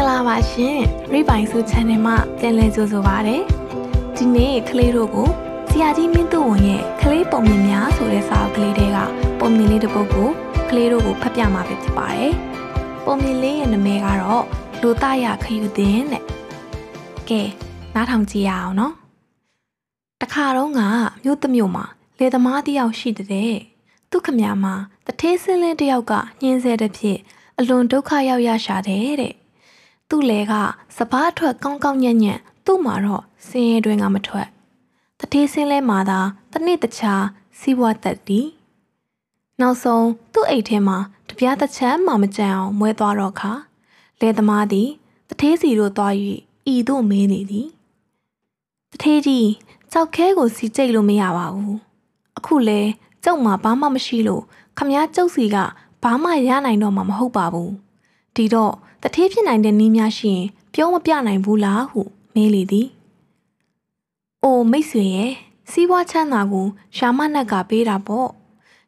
္ဂလာပါရှင်ရိပိုင်စု channel မှာပြန်လည်ကြိုဆိုပါရစေဒီနေ့ကလေးတို့ကိုဆရာကြီးမင်းသူဝန်ရဲ့ကလေးပုံမြင်များဆိုတဲ့စာအုပ်ကလေးတွေကပုံမြင်လေးတစ်ပုဒ်ကိုကလေးတို့ကိုဖတ်ပြမှာဖြစ်ပါတယ်ပုံမြင်လေးရဲ့နာမည်ကတော့လူသားရခယူတဲ့တဲ့ကဲနားထောင်ကြည့်ရအောင်နော်တခါတော့ကမြို့တစ်မြို့မှာလေသမားတယောက်ရှိတဲ့သူခမမှာတထေးစင်းလင်းတယောက်ကညင်းဆဲတဲ့ဖြစ်အလွန်ဒုက္ခရောက်ရရှာတယ်တဲ့ သူ့လေကစပားထွက်ကောင်းကောင်းညံ့ညံ့သူ့မှာတော့စင်းရဲတွင်ကမထွက်တထေးစင်းလဲမှာသာတနေ့တခြားစီးပွားတက်သည်နောက်ဆုံးသူ့အိတ်ထဲမှာတပြားတစ်ချမ်းမှမကြံအောင်မွဲသွားတော့ခါလေသမားသည်တထေးစီတို့သွား၍ဤသို့မေးနေသည်တထေးကြီးကြောက်ခဲကိုစီကြိတ်လို့မရပါဘူးအခုလဲကျုပ်မှာဘာမှမရှိလို့ခမည်းကျုပ်စီကဘာမှရနိုင်တော့မှာမဟုတ်ပါဘူး ဒီတော့တထေးဖြစ်နိုင်တဲ့နည်းများရှိရင် ပြောမပြနိုင်ဘူးလားဟုမေးလေသည်အိုမိတ်ဆွေရဲ့စီးပွားချမ်းသာကိုရှာမနက်ကပေးတာပေါ့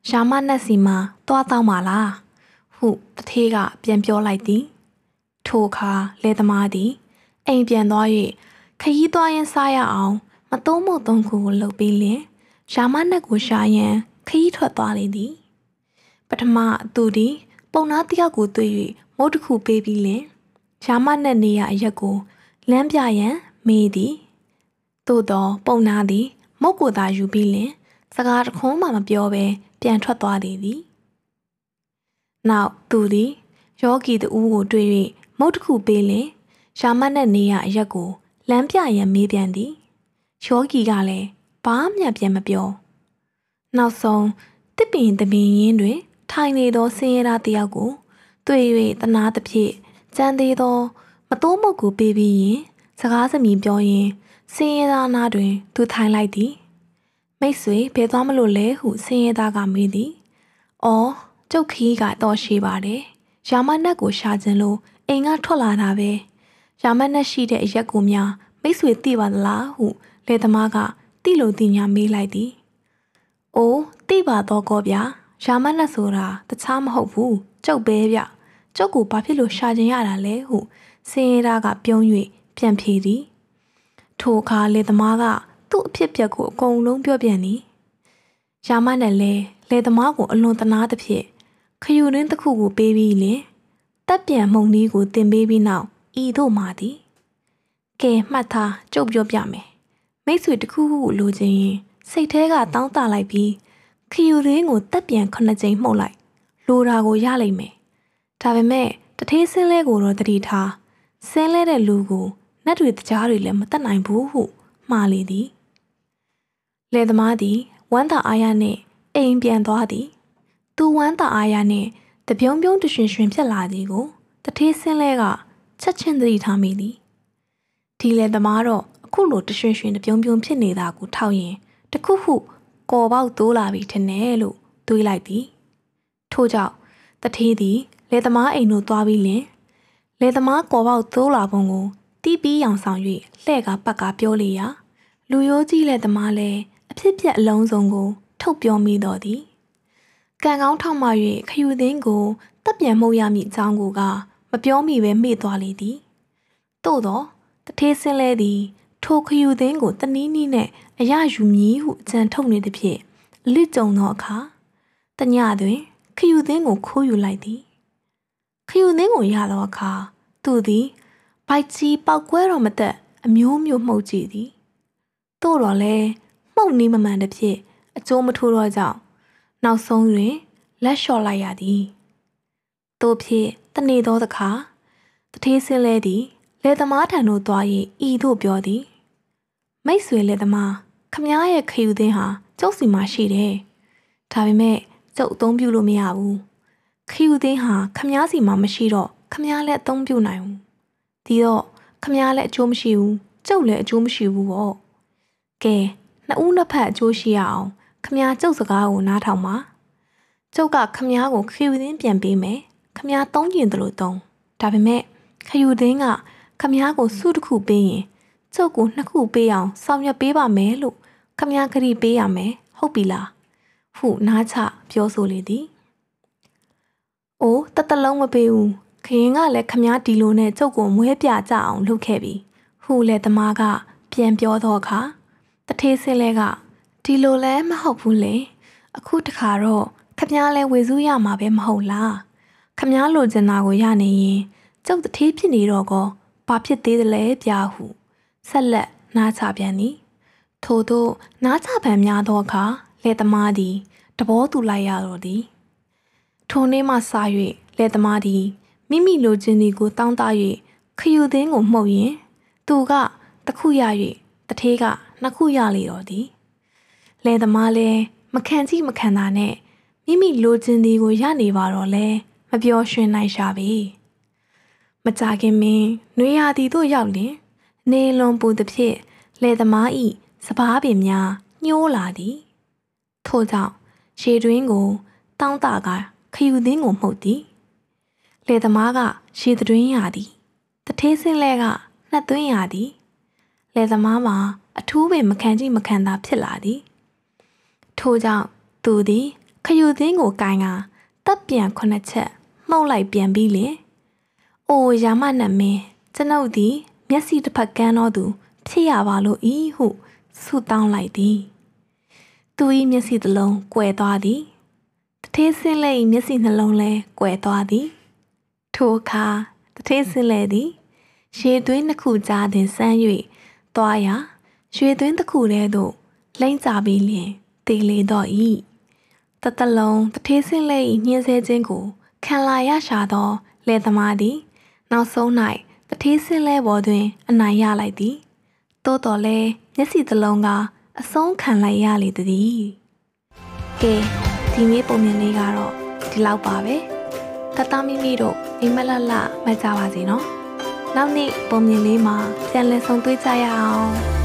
ရှာမနက်စီမှာသွားတောင်းပါလားဟုတထေးကပြန်ပြောလိုက်သည်ထိုအခါလေသမားသည်အိမ်ပြန်သွား၍ခရီးသွားရင်စားရအောင်မသုံးမို့သုံးခုကိုလှုပ်ပြီးလင်ရှာမနက်ကိုရှာရန်ခရီးထွက်သွားလေသည်ပထမသူသည် ပုံနာတယောက်ကိုတွေ့၍မု တ်တစ်ခုပေးပြီးလင်ရှာမနက်နေရအရက်ကိုလမ်းပြရန်မေးသည်သို့သောပုံနာသည် မုတ်ကိုသာယူပြီးလင် စကားတခွန်းမှမပြောဘဲပြန်ထွက်သွားသည်သည်နောက်သူသည်ယောဂီတူကိုတွေ့၍မုတ်တစ်ခုပေးလင်ရှာမနက်နေရအရက်ကိုလမ်းပြရန်မေးပြန်သည်ယောဂီကလည်းဘာမှပြန်မပြောနောက်ဆုံးတစ်ပင်တပင်ရင်းတွင် ထိုင်နေသောဆင်းရဲသားတယောက်ကို တွေ့၍တနာသဖြင့်ကြမ်းသေးသော မတိုးမုတ်ကိုပေးပြီးရင်စကားစမြည်ပြောရင်ဆင်းရဲသားနားတွင် သူထိုင်လိုက်သည်မိတ်ဆွေဘယ်သွားမလို့လဲဟုဆင်းရဲသားကမေးသည်။အော်ကျုပ်ခီးကတော့ရှိပါတယ်။ရာမနက်ကိုရှာခြင်းလို့အိမ်ကထွက်လာတာပဲ။ရာမနက်ရှိတဲ့အရက်ကိုများမိတ်ဆွေသိပါသလားဟုလေသမားကတိလို့တိညာမေးလိုက်သည်။အိုးသိပါတော့ကောဗျာ။ ရာမနက်ဆိုတာတခြားမဟုတ်ဘူး။ကျုပ်ပဲဗျ။ကျုပ်ကိုဘာဖြစ်လို့ရှာခြင်းရတာလဲဟုစင်ရတာကပြုံး၍ပြန်ဖြေသည်။ထိုအခါလေသမားကသူ့အဖြစ်ပြက်ကိုအကုန်လုံးပြောပြန်သည်။ရာမနက်လဲလေသမားကိုအလွန်တနာသဖြင့်ခယူရင်းတစ်ခုကိုပေးပြီးလင်တက်ပြန်မှုန်လေးကိုတင်ပေးပြီးနောက်ဤသို့မှသည်။ကဲမှတ်ထားကြုတ်ပြောပြမယ်မိတ်ဆွေတစ်ခုခုလိုချင်ရင်စိတ်ထဲကတောင်းတလိုက်ပြီး ခယူရင်းကိုတက်ပြန်ခုနှစ်ကြိမ်မှုတ်လိုက်လိုတာကိုရလိမ့်မယ်ဒါပေမဲ့တထေးစင်းလဲကိုတော့တတိထားစင်းလဲတဲ့လူကိုနတ်တွေတကြားတွေလည်းမတတ်နိုင်ဘူးဟုမှားလေသည်လယ်သမားသည်ဝမ်းသာအားရနှင့်အိမ်ပြန်သွားသည်သူဝမ်းသာအားရနှင့်တပြုံးပြုံးတရွှင်ရွှင်ဖြစ်လာသည်ကိုတထေးစင်းလဲကချက်ချင်းသတိထားမိသည်ဒီလယ်သမားတော့အခုလိုတရွှင်ရွှင်တပြုံးပြုံးဖြစ်နေတာကိုထောက်ရင်တခုခု ကော်ပေါက်တိုးလာပြီထင်တယ်လို့တွေးလိုက်သည်ထို့ကြောင့်တထေးသည်လေသမားအိမ်တို့သွားပြီးလင်လေသမားကော်ပေါက်တိုးလာပုံကိုတီးပြီးအောင်ဆောင်၍လှဲ့ကပတ်ကပြောလေရာလူရိုးကြီးလေသမားလည်းအဖြစ်ပြက်အလုံးစုံကို ထုတ်ပြောမိတော်သည်ကံကောင်းထောက်မှ၍ခယူသိန်းကိုတပ်ပြန်မှုတ်ရမည့်အကြောင်းကိုက မပြောမိပဲမေ့သွားလေသည်သို့သောတထေးစင်းလဲသည် ထိုခယူသိန်းကိုတနည်းနည်းနဲ့အရယူမည်ဟုအကြံထုတ်နေသည်ဖြင့်အလစ်ကြုံသောအခါတညတွင် ခယူသိန်းကိုခိုးယူလိုက်သည်ခယူသိန်းကိုရသောအခါသူသည်ဘိုက်ကြီးပောက်ကွဲတော်မသက်အမျိုးမျိုးမှုတ်ကြည့်သည်တို့တော်လဲမှုတ်နီးမမှန်သည်ဖြင့်အကျိုးမထိုးတော့ကြောင့်နောက်ဆုံးတွင်လက်လျှော့လိုက်ရသည်တို့ဖြင့်တနေသောအခါတထေးစင်းလဲသည်လေသမားထံသို့သွား၍ဤသို့ပြောသည် မိတ်ဆွေလေသမားခမားရဲ့ခယူသင်းဟာကျုပ်စီမှာရှိတယ်ဒါပေမဲ့ကျုပ်အသုံးပြုလို့မရဘူးခယူသင်းဟာခမားစီမှာမရှိတော့ခမားလည်းအသုံးပြုနိုင်ဘူးဒီတော့ခမားလည်းအကျိုးမရှိဘူးကျုပ်လည်းအကျိုးမရှိဘူးပေါ့ကဲနှစ်ဦးနှစ်ဖက်အကျိုးရှိရအောင်ခမားကျုပ်စကားကိုနားထောင်ပါကျုပ်ကခမားကိုခယူသင်းပြန်ပေးမယ်ခမားသုံးကျင်တယ်လို့သုံးဒါပေမဲ့ခယူသင်းကခမ ्या ကိုစုတစ်ခုပေးရင် ကျုပ်ကိုနှစ်ခုပေးအောင်ဆောင်ရွက်ပေးပါမယ်လို့ခမ ्या ခရီးပေးရမယ်ဟုတ်ပြီလားဟုနားချပြောဆိုလေသည်။အိုးတတလုံးမပေးဘူးခရင်ကလည်းခမားဒီလိုနဲ့ကျုပ်ကိုမွေးပြကြအောင်လုပ်ခဲ့ပြီဟူလေသမားကပြန်ပြောတော့အခါတထေးစင်းလဲကဒီလိုလဲမဟုတ်ဘူးလေအခုတခါတော့ခမားလဲဝေစုရမှာပဲမဟုတ်လားခမားလိုချင်တာကိုရနေရင်ကျုပ်တထေးဖြစ်နေတော့ကောဘာဖြစ်သေးတယ်လဲပြဟု ဆက်လက်နားချပြန်သည်ထို့သောနားချပံများသောအခါလေသမားသည်တဘောတူလိုက်ရတော့သည်ထိုနေ့မှစ၍လေသမားသည်မိမိလိုချင်သည်ကိုတောင်းတ၍ခယူသင်းကိုမှုတ်ရင်သူကတခုရ၍တထေးကနှစ်ခုရလေတော့သည်လေသမားလည်းမခံကြည့်မခံတာနဲ့မိမိလိုချင်သည်ကိုရနေပါတော့လဲမပြောရွှင်နိုင်ရှာပြီမကြခင်မင်းနွေရာသီတို့ရောက်လင် နေလွန်ပူသည်ဖြင့်လေသမားဤစပားပင်များညှိုးလာသည်ထို့ကြောင့်ရေတွင်းကိုတောင်းတကခယူသင်းကိုမှုတ်သည်လေသမားကရေတွင်းရသည်တထေးစင်းလဲကနှက်သွင်းရသည်လေသမားမှာအထူးပင်မခံကြည့်မခံသာဖြစ်လာသည်ထို့ကြောင့်သူသည်ခယူသင်းကိုကင်ကတပ်ပြန်ခုနှစ်ချက်မှုတ်လိုက်ပြန်ပြီးလင်အိုရာမနတ်မင်းကျွန်ုပ်သည် မျက်စိတစ်ဖက်ကန်းတော်သူဖြစ်ရပါလို့ဤဟုဆုတောင်းလိုက်သည်သူ၏မျက်စိတစ်လုံးကွယ်သွားသည်တထေးစင်းလဲ၏မျက်စိနှလုံးလဲကွယ်သွားသည်ထိုအခါတထေးစင်းလဲသည်ရေသွင်းနှစ်ခုကြားတွင်ဆန်း၍သွားရာရွှေသွင်းတစ်ခုတည်းသို့လိမ့်ကြပြီးလျင်တေလေတော့၏တတလုံးတထေးစင်းလဲ၏ညှင်းဆဲခြင်းကိုခံလာရရှာသောလယ်သမားသည် နောက်ဆုံး၌ တထေးစင်းလဲပေါ်တွင် အနိုင်ရလိုက်သည်သို့တော်လဲမျက်စိတစ်လုံးကအဆုံးခံလိုက်ရလေသည်ကဲဒီနေ့ပုံမြင်လေးကတော့ဒီလောက်ပါပဲကတာမီမီတို့အိမ်မလလမကြပါစေနော်နောက်နေ့ပုံမြင်လေးမှာပြန်လည်ဆုံတွေ့ကြရအောင်